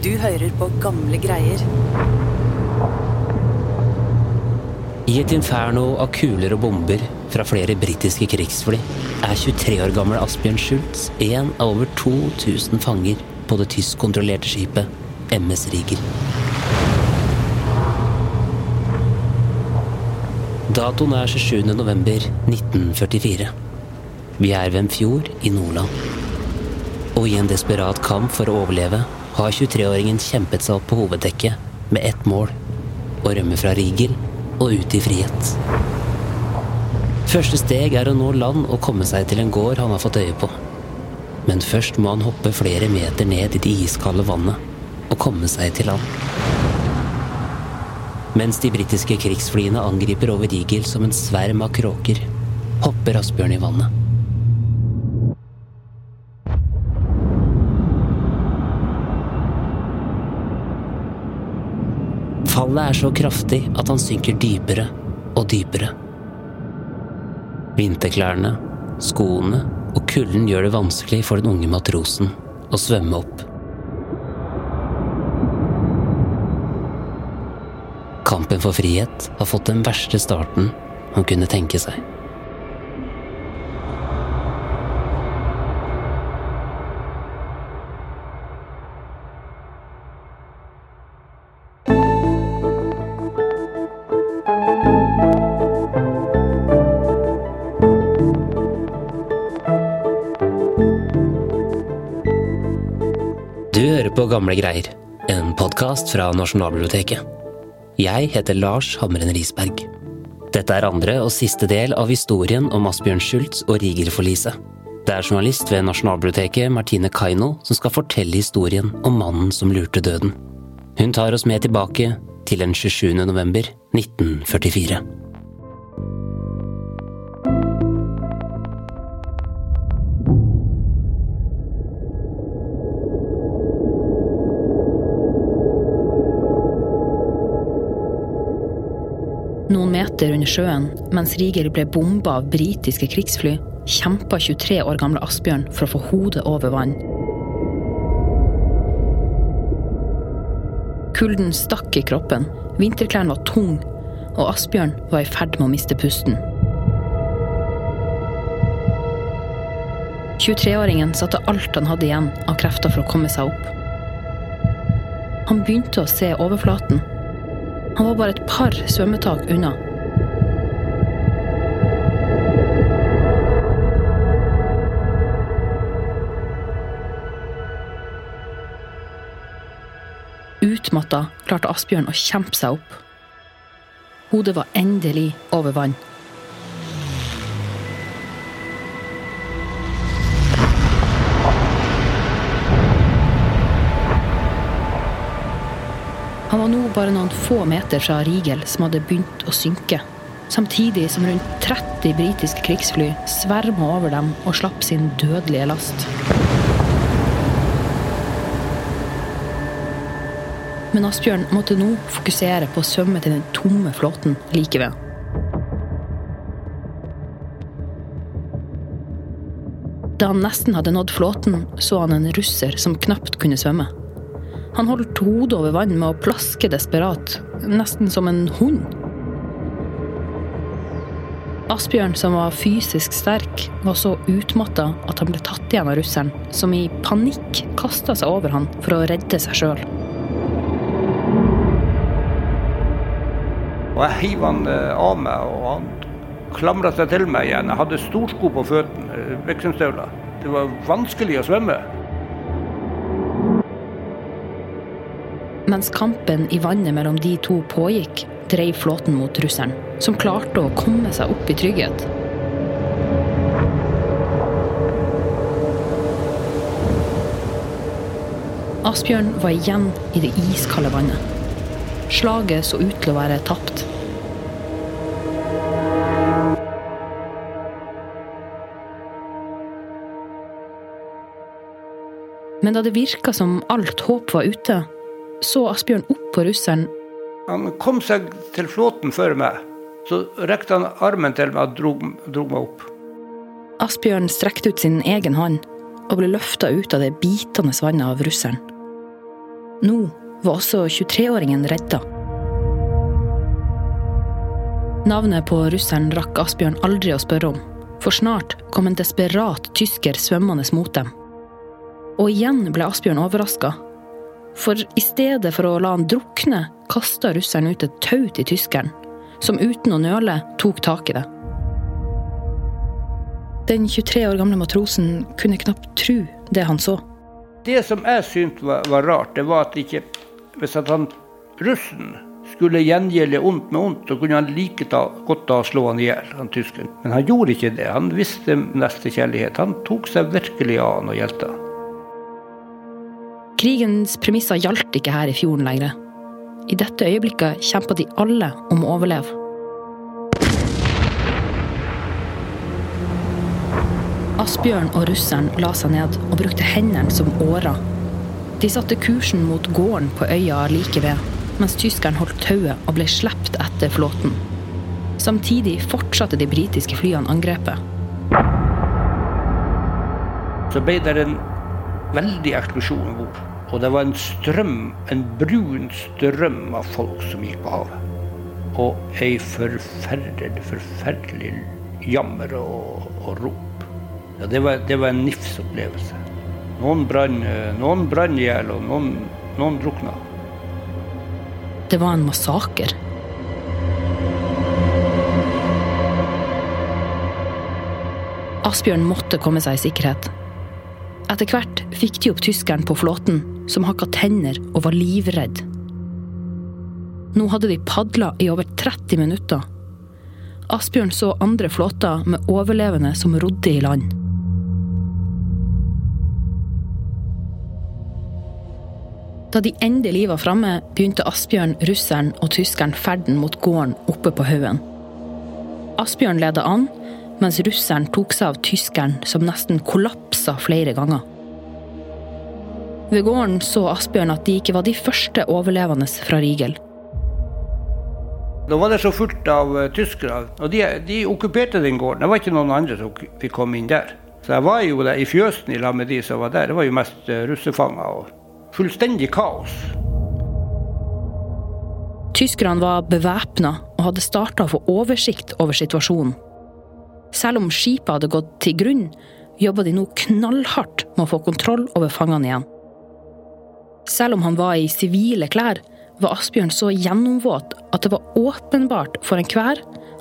Du hører på gamle greier. I et inferno av kuler og bomber fra flere britiske krigsfly er 23 år gamle Asbjørn Schultz en av over 2000 fanger på det tyskkontrollerte skipet MS Riger. Datoen er 27. november 1944. Vi er ved en fjord i Nordland. Og i en desperat kamp for å overleve har 23-åringen kjempet seg opp på hoveddekket med ett mål å rømme fra Rigel og ut i frihet. Første steg er å nå land og komme seg til en gård han har fått øye på. Men først må han hoppe flere meter ned i det iskalde vannet og komme seg til land. Mens de britiske krigsflyene angriper over Rigel som en sverm av kråker, hopper Asbjørn i vannet. Fallet er så kraftig at han synker dypere og dypere. Vinterklærne, skoene og kulden gjør det vanskelig for den unge matrosen å svømme opp. Kampen for frihet har fått den verste starten han kunne tenke seg. Gamle greier, en podkast fra Nasjonalbiblioteket. Jeg heter Lars Hamren Risberg. Dette er andre og siste del av historien om Asbjørn Schultz og Riger-forliset. Det er journalist ved Nasjonalbiblioteket Martine Kaino som skal fortelle historien om mannen som lurte døden. Hun tar oss med tilbake til den 27. november 1944. Meter under sjøen, mens Riger ble bomba av britiske krigsfly, kjempa 23 år gamle Asbjørn for å få hodet over vann. Kulden stakk i kroppen, vinterklærne var tung, og Asbjørn var i ferd med å miste pusten. 23-åringen satte alt han hadde igjen av krefter for å komme seg opp. Han begynte å se overflaten. Han var bare et par svømmetak unna. Utmatta klarte Asbjørn å kjempe seg opp. Hodet var endelig over vann. Han var nå bare noen få meter fra Rigel, som hadde begynt å synke. Samtidig som rundt 30 britiske krigsfly sverma over dem og slapp sin dødelige last. Men Asbjørn måtte nå fokusere på å svømme til den tomme flåten like ved. Da han nesten hadde nådd flåten, så han en russer som knapt kunne svømme. Han holdt hodet over vann med å plaske desperat, nesten som en hund. Asbjørn, som var fysisk sterk, var så utmatta at han ble tatt igjen av russeren, som i panikk kasta seg over han for å redde seg sjøl. Og jeg hiv han eh, av meg, og han klamra seg til meg igjen. Jeg hadde storsko på føttene, Vixenstøvler. Det var vanskelig å svømme. Mens kampen i vannet mellom de to pågikk, dreiv flåten mot russeren, som klarte å komme seg opp i trygghet. Asbjørn var igjen i det iskalde vannet. Slaget så ut til å være tapt. Men da det virka som alt håp var ute, så Asbjørn opp på russeren. Han kom seg til flåten før meg. Så rekte han armen til meg og dro, dro meg opp. Asbjørn strekte ut sin egen hånd og ble løfta ut av det bitende vannet av russeren. Nå var også 23-åringen redda. Navnet på russeren rakk Asbjørn aldri å spørre om, for snart kom en desperat tysker svømmende mot dem. Og igjen ble Asbjørn overraska. For i stedet for å la han drukne, kasta russeren ut et tau til tyskeren, som uten å nøle tok tak i det. Den 23 år gamle matrosen kunne knapt tro det han så. Det som jeg syntes var, var, rart, det var at ikke Hvis at han russen skulle gjengjelde ondt med ondt, så kunne han like ta, godt da slå han i hjel, han tyskeren. Men han gjorde ikke det. Han visste nestekjærlighet. Han tok seg virkelig av han og hjelpte han. Krigens premisser gjaldt ikke her i fjorden lenger. I dette øyeblikket kjempa de alle om å overleve. Asbjørn og russeren la seg ned og brukte hendene som årer. De satte kursen mot gården på øya like ved, mens tyskeren holdt tauet og ble sluppet etter flåten. Samtidig fortsatte de britiske flyene angrepet. Så ble det en veldig eksplosjon om bord. Og det var en strøm, en brun strøm av folk som gikk på havet. Og ei forferdelig, forferdelig jammer og, og rop. Ja, det, var, det var en NIFS-opplevelse. Noen brann noen brann i hjel, og noen, noen drukna. Det var en massaker. Asbjørn måtte komme seg i sikkerhet. Etter hvert fikk de opp tyskeren på flåten, som hakka tenner og var livredd. Nå hadde de padla i over 30 minutter. Asbjørn så andre flåter med overlevende som rodde i land. Da de endelig var framme, begynte Asbjørn, russeren og tyskeren ferden mot gården oppe på haugen. Asbjørn leda an, mens russeren tok seg av tyskeren, som nesten kollapsa flere ganger. Ved gården så Asbjørn at de ikke var de første overlevende fra Rigel. Da var det så fullt av uh, tyskere, og de, de, okkuperte den gården. Det var ikke noen andre som fikk komme inn der. Så jeg var jo der i fjøsen i lag med de som var der. Det var jo mest uh, russefanger. og fullstendig kaos. Tyskerne var bevæpna og hadde starta å få oversikt over situasjonen. Selv om skipet hadde gått til grunn, jobba de nå knallhardt med å få kontroll over fangene igjen. Selv om han var i sivile klær, var Asbjørn så gjennomvåt at det var åpenbart for enhver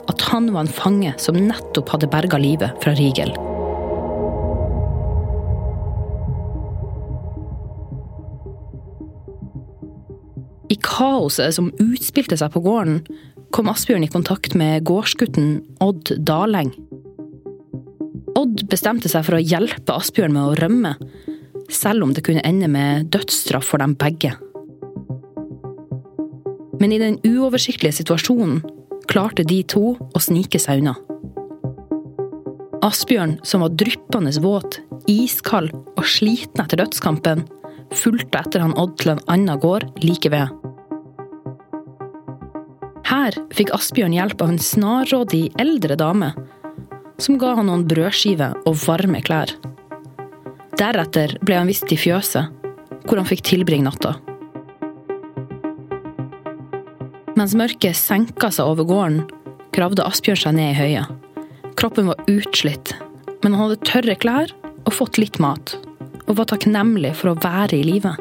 at han var en fange som nettopp hadde berga livet fra Rigel. Kaoset som utspilte seg på gården, kom Asbjørn i kontakt med gårdsgutten Odd Daleng. Odd bestemte seg for å hjelpe Asbjørn med å rømme, selv om det kunne ende med dødsstraff for dem begge. Men i den uoversiktlige situasjonen klarte de to å snike seg unna. Asbjørn, som var dryppende våt, iskald og sliten etter dødskampen, fulgte etter han Odd til en annen gård like ved. Her fikk Asbjørn hjelp av en snarrådig eldre dame, som ga han noen brødskiver og varme klær. Deretter ble han vist til fjøset, hvor han fikk tilbringe natta. Mens mørket senka seg over gården, gravde Asbjørn seg ned i høya. Kroppen var utslitt, men han hadde tørre klær og fått litt mat og var takknemlig for å være i live.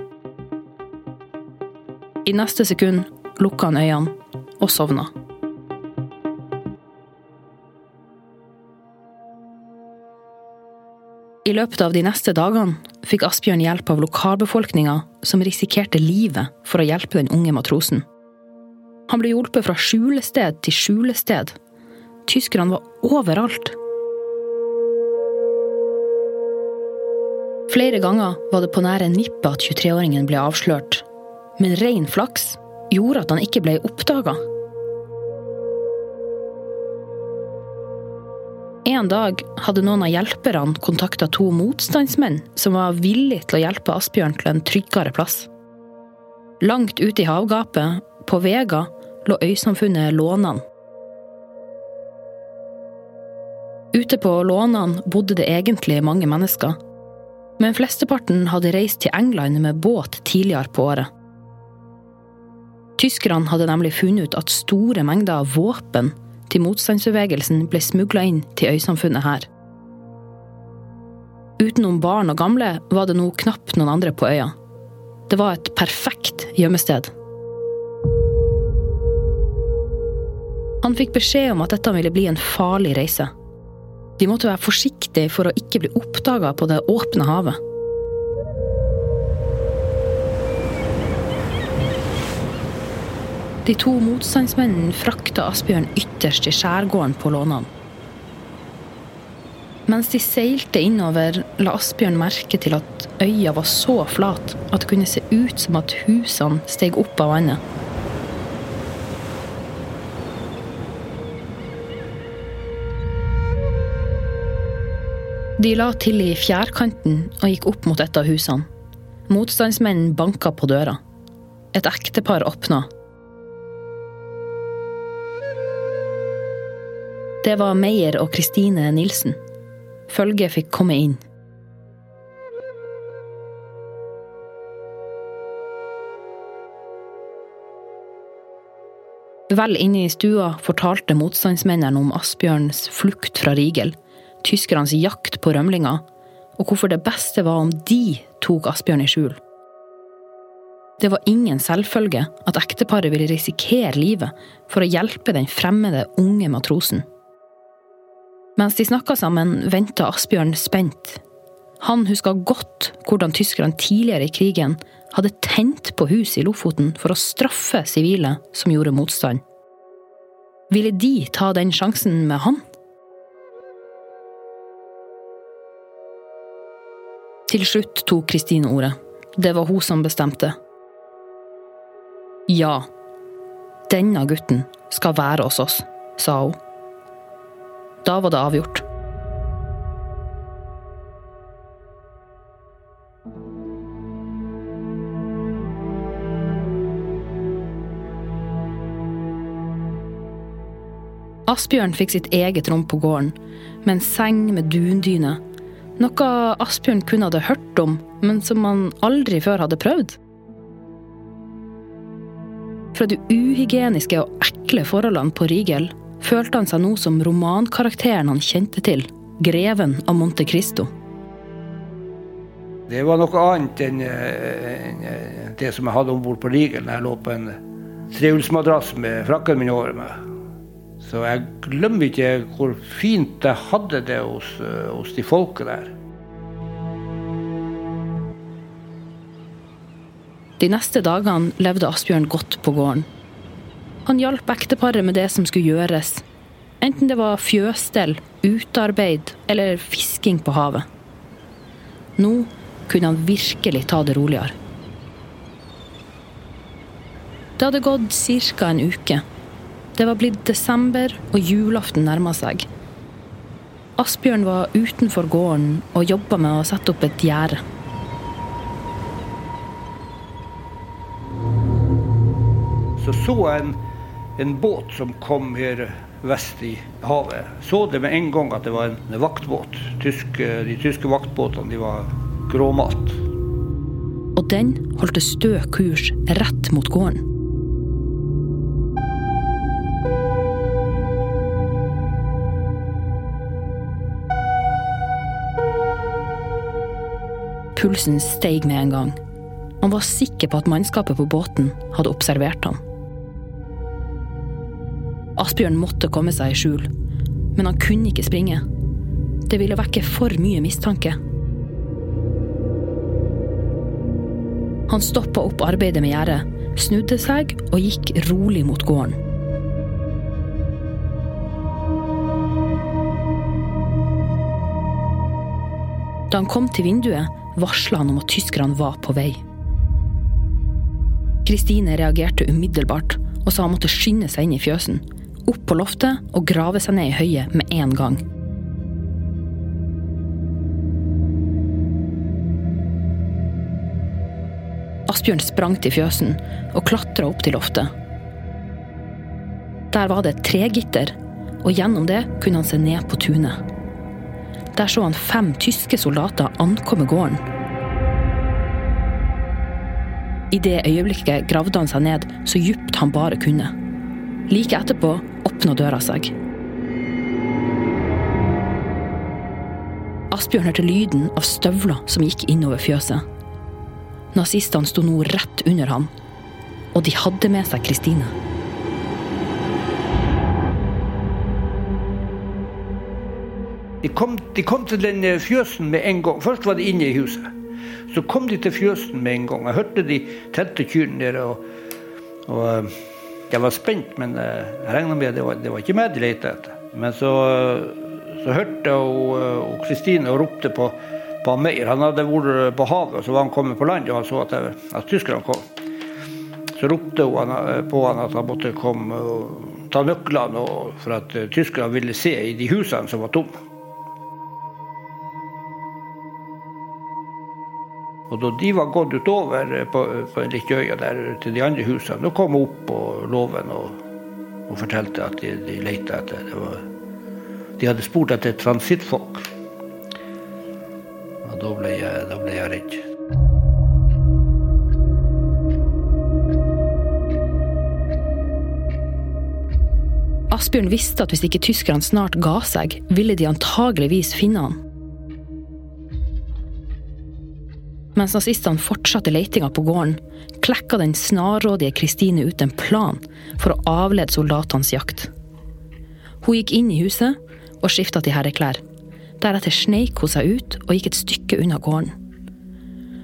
I neste sekund lukka han øynene og sovna. I løpet av de neste dagene fikk Asbjørn hjelp av lokalbefolkninga, som risikerte livet for å hjelpe den unge matrosen. Han ble hjulpet fra skjulested til skjulested. Tyskerne var overalt. Flere ganger var det på nære nippet at 23-åringen ble avslørt. Men ren flaks gjorde at han ikke ble oppdaga. En dag hadde noen av hjelperne kontakta to motstandsmenn som var villige til å hjelpe Asbjørn til en tryggere plass. Langt ute i havgapet, på Vega, lå øysamfunnet Lånan. Ute på Lånan bodde det egentlig mange mennesker men flesteparten hadde reist til England med båt tidligere på året. Tyskerne hadde nemlig funnet ut at store mengder av våpen til motstandsbevegelsen ble smugla inn til øysamfunnet her. Utenom barn og gamle var det nå knapt noen andre på øya. Det var et perfekt gjemmested. Han fikk beskjed om at dette ville bli en farlig reise. De måtte være forsiktige for å ikke bli oppdaga på det åpne havet. De to motstandsmennene frakta Asbjørn ytterst i skjærgården på Lånan. Mens de seilte innover, la Asbjørn merke til at øya var så flat at det kunne se ut som at husene steg opp av vannet. De la til i fjærkanten og gikk opp mot et av husene. Motstandsmennene banka på døra. Et ektepar åpna. Det var Meyer og Kristine Nilsen. Følget fikk komme inn. Vel inne i stua fortalte motstandsmennene om Asbjørns flukt fra Rigel, tyskernes jakt på rømlinger, og hvorfor det beste var om de tok Asbjørn i skjul. Det var ingen selvfølge at ekteparet ville risikere livet for å hjelpe den fremmede, unge matrosen. Mens de snakka sammen, venta Asbjørn spent. Han huska godt hvordan tyskerne tidligere i krigen hadde tent på hus i Lofoten for å straffe sivile som gjorde motstand. Ville de ta den sjansen med han? Til slutt tok Kristine ordet. Det var hun som bestemte. Ja, denne gutten skal være hos oss, sa hun. Da var det avgjort. Asbjørn fikk sitt eget rom på gården, med en seng med dundyne. Noe Asbjørn kun hadde hørt om, men som han aldri før hadde prøvd. Fra de uhygieniske og ekle forholdene på Rigel følte han seg nå som romankarakteren han kjente til, greven av Monte Cristo. Det var noe annet enn, det som jeg hadde om bord på Rigel når jeg lå på en trehjulsmadrass med frakken min over meg. Så jeg glemmer ikke hvor fint jeg hadde det hos, hos de folket der. De neste dagene levde Asbjørn godt på gården. Han hjalp ekteparet med det som skulle gjøres, enten det var fjøsstell, utearbeid eller fisking på havet. Nå kunne han virkelig ta det roligere. Det hadde gått ca. en uke. Det var blitt desember, og julaften nærma seg. Asbjørn var utenfor gården og jobba med å sette opp et gjerde. Så så en, en båt som kom her vest i havet. Så det med en gang at det var en vaktbåt. Tyske, de tyske vaktbåtene de var gråmalt. Og den holdt stø kurs rett mot gården. Pulsen steg med en gang. Han var sikker på at mannskapet på båten hadde observert ham. Asbjørn måtte komme seg i skjul, men han kunne ikke springe. Det ville vekke for mye mistanke. Han stoppa opp arbeidet med gjerdet, snudde seg og gikk rolig mot gården. Da han kom til vinduet, varsla han om at tyskerne var på vei. Kristine reagerte umiddelbart og sa han måtte skynde seg inn i fjøsen, opp på loftet og grave seg ned i høyet med en gang. Asbjørn sprang til fjøsen og klatra opp til loftet. Der var det et tregitter, og gjennom det kunne han se ned på tunet. Der så han fem tyske soldater ankomme gården. I det øyeblikket gravde han seg ned så djupt han bare kunne. Like etterpå åpner døra seg. Asbjørn hørte lyden av støvler som gikk innover fjøset. Nazistene sto nå rett under ham, og de hadde med seg Kristine. De kom, de kom til den eh, fjøsen med en gang. Først var de inne i huset. Så kom de til fjøsen med en gang. Jeg hørte de telte kyrne der. Og, og, eh, jeg var spent, men eh, jeg regna med det var, det var ikke meg de lette etter. Men så, så hørte jeg Kristine og ropte på, på Meyer. Han hadde vært på havet, så var han kommet på land og han så at, jeg, at tyskerne kom. Så ropte hun på han at han måtte komme og ta nøklene for at tyskerne ville se i de husene som var tomme. Og da de var gått utover på, på en liten øya der til de andre husene, da kom hun opp på låven og, og, fortalte at de, de leita etter var, De hadde spurt etter transittfolk. Og da ble jeg, da ble jeg redd. Asbjørn visste at hvis ikke tyskerne snart ga seg, ville de antageligvis finne han. Mens nazistene fortsatte letinga på gården, klekka den snarrådige Kristine ut en plan for å avlede soldatenes jakt. Hun gikk inn i huset og skifta til herreklær. Deretter sneik hun seg ut og gikk et stykke unna gården.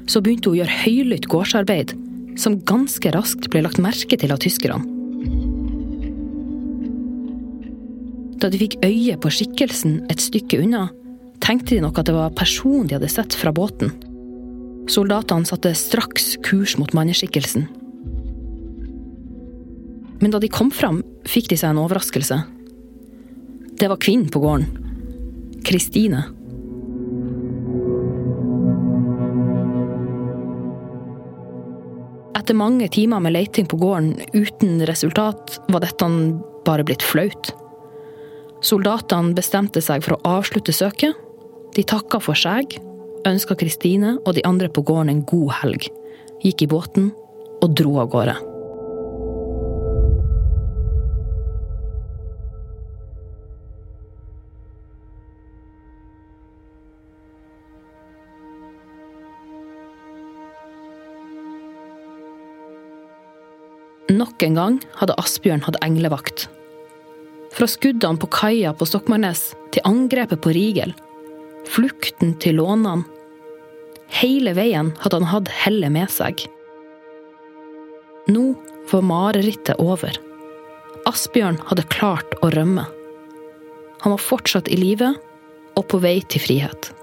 Så begynte hun å gjøre høylytt gårdsarbeid, som ganske raskt ble lagt merke til av tyskerne. Da de fikk øye på skikkelsen et stykke unna, tenkte de nok at det var personen de hadde sett fra båten. Soldatene satte straks kurs mot manneskikkelsen. Men da de kom fram, fikk de seg en overraskelse. Det var kvinnen på gården. Kristine. Etter mange timer med leiting på gården uten resultat, var dette bare blitt flaut. Soldatene bestemte seg for å avslutte søket. De takka for seg ønska Kristine og de andre på gården en god helg, gikk i båten og dro av gårde. Nok en gang hadde Asbjørn hatt englevakt. Fra skuddene på kaia på Stokmarknes til angrepet på Rigel, flukten til lånene Hele veien hadde han hatt hellet med seg. Nå var marerittet over. Asbjørn hadde klart å rømme. Han var fortsatt i live og på vei til frihet.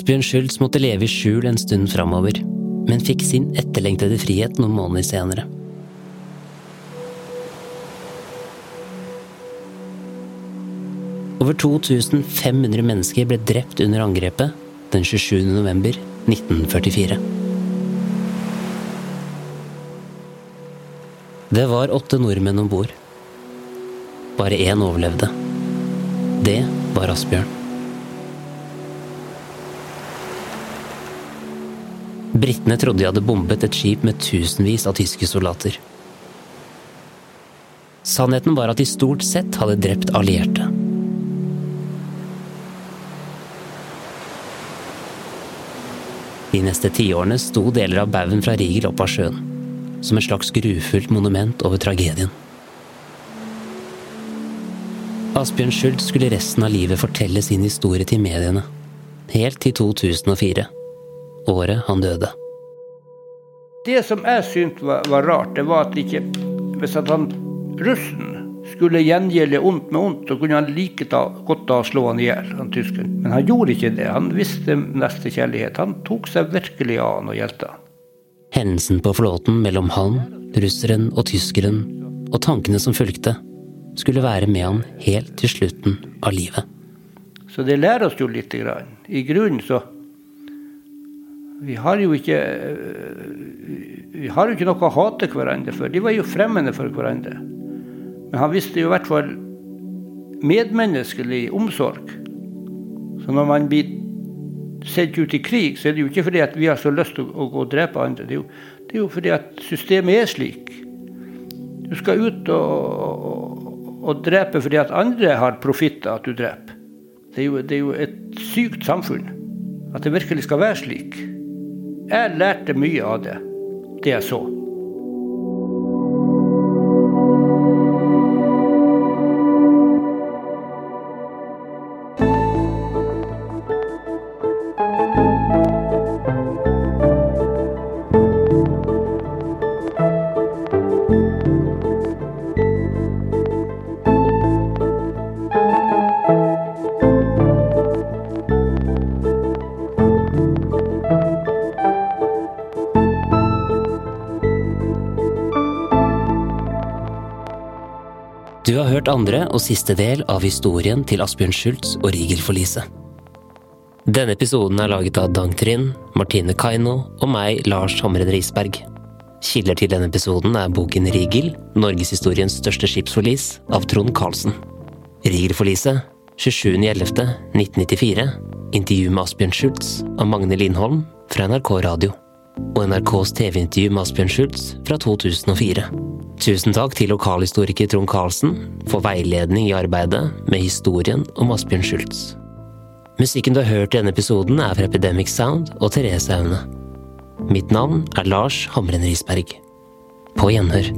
Asbjørn Schultz måtte leve i skjul en stund framover, men fikk sin etterlengtede frihet noen måneder senere. Over 2500 mennesker ble drept under angrepet den 27. november 1944. Det var åtte nordmenn om bord. Bare én overlevde. Det var Asbjørn. Britene trodde de hadde bombet et skip med tusenvis av tyske soldater. Sannheten var at de stort sett hadde drept allierte. De neste tiårene sto deler av baugen fra Rigel opp av sjøen, som et slags grufullt monument over tragedien. Asbjørn Schultz skulle resten av livet fortelle sin historie til mediene, helt til 2004 året han døde. Det som jeg syntes var, var, rart, det var at ikke Hvis at han russen skulle gjengjelde ondt med ondt, så kunne han like ta, godt da slå han i hjel, han tyskeren. Men han gjorde ikke det. Han visste nestekjærlighet. Han tok seg virkelig av han og hjelpte han. Hendelsen på flåten mellom han, russeren og tyskeren, og tankene som fulgte, skulle være med han helt til slutten av livet. Så det lærer oss jo lite grann. I grunnen så Vi har jo ikke Vi har jo ikke noe å hate hverandre for. De var jo fremmede for hverandre. Men han visste jo i hvert fall medmenneskelig omsorg. Så når man blir sendt ut i krig, så er det jo ikke fordi at vi har så lyst til å gå og drepe andre. Det er, jo, det er jo fordi at systemet er slik. Du skal ut og, og, og drepe fordi at andre har profitt av at du dreper. Det er, jo, det er jo et sykt samfunn. At det virkelig skal være slik. Jeg lærte mye av det, det jeg så. Hørt andre og siste del av historien til Asbjørn Schultz og Riegel-forliset. Denne episoden er laget av Dang Trind, Martine Kaino og meg, Lars Hamren Risberg. Kilder til denne episoden er boken Rigel, norgeshistoriens største skipsforlis, av Trond Karlsen. Rigel-forliset, 27.11.1994. Intervju med Asbjørn Schultz av Magne Lindholm fra NRK Radio. Og NRKs TV-intervju med Asbjørn Schultz fra 2004. Tusen takk til lokalhistoriker Trond Karlsen for veiledning i arbeidet med historien om Asbjørn Schultz. Musikken du har hørt i denne episoden er fra Epidemic Sound og Therese Aune. Mitt navn er Lars Hamren Risberg. På gjenhør.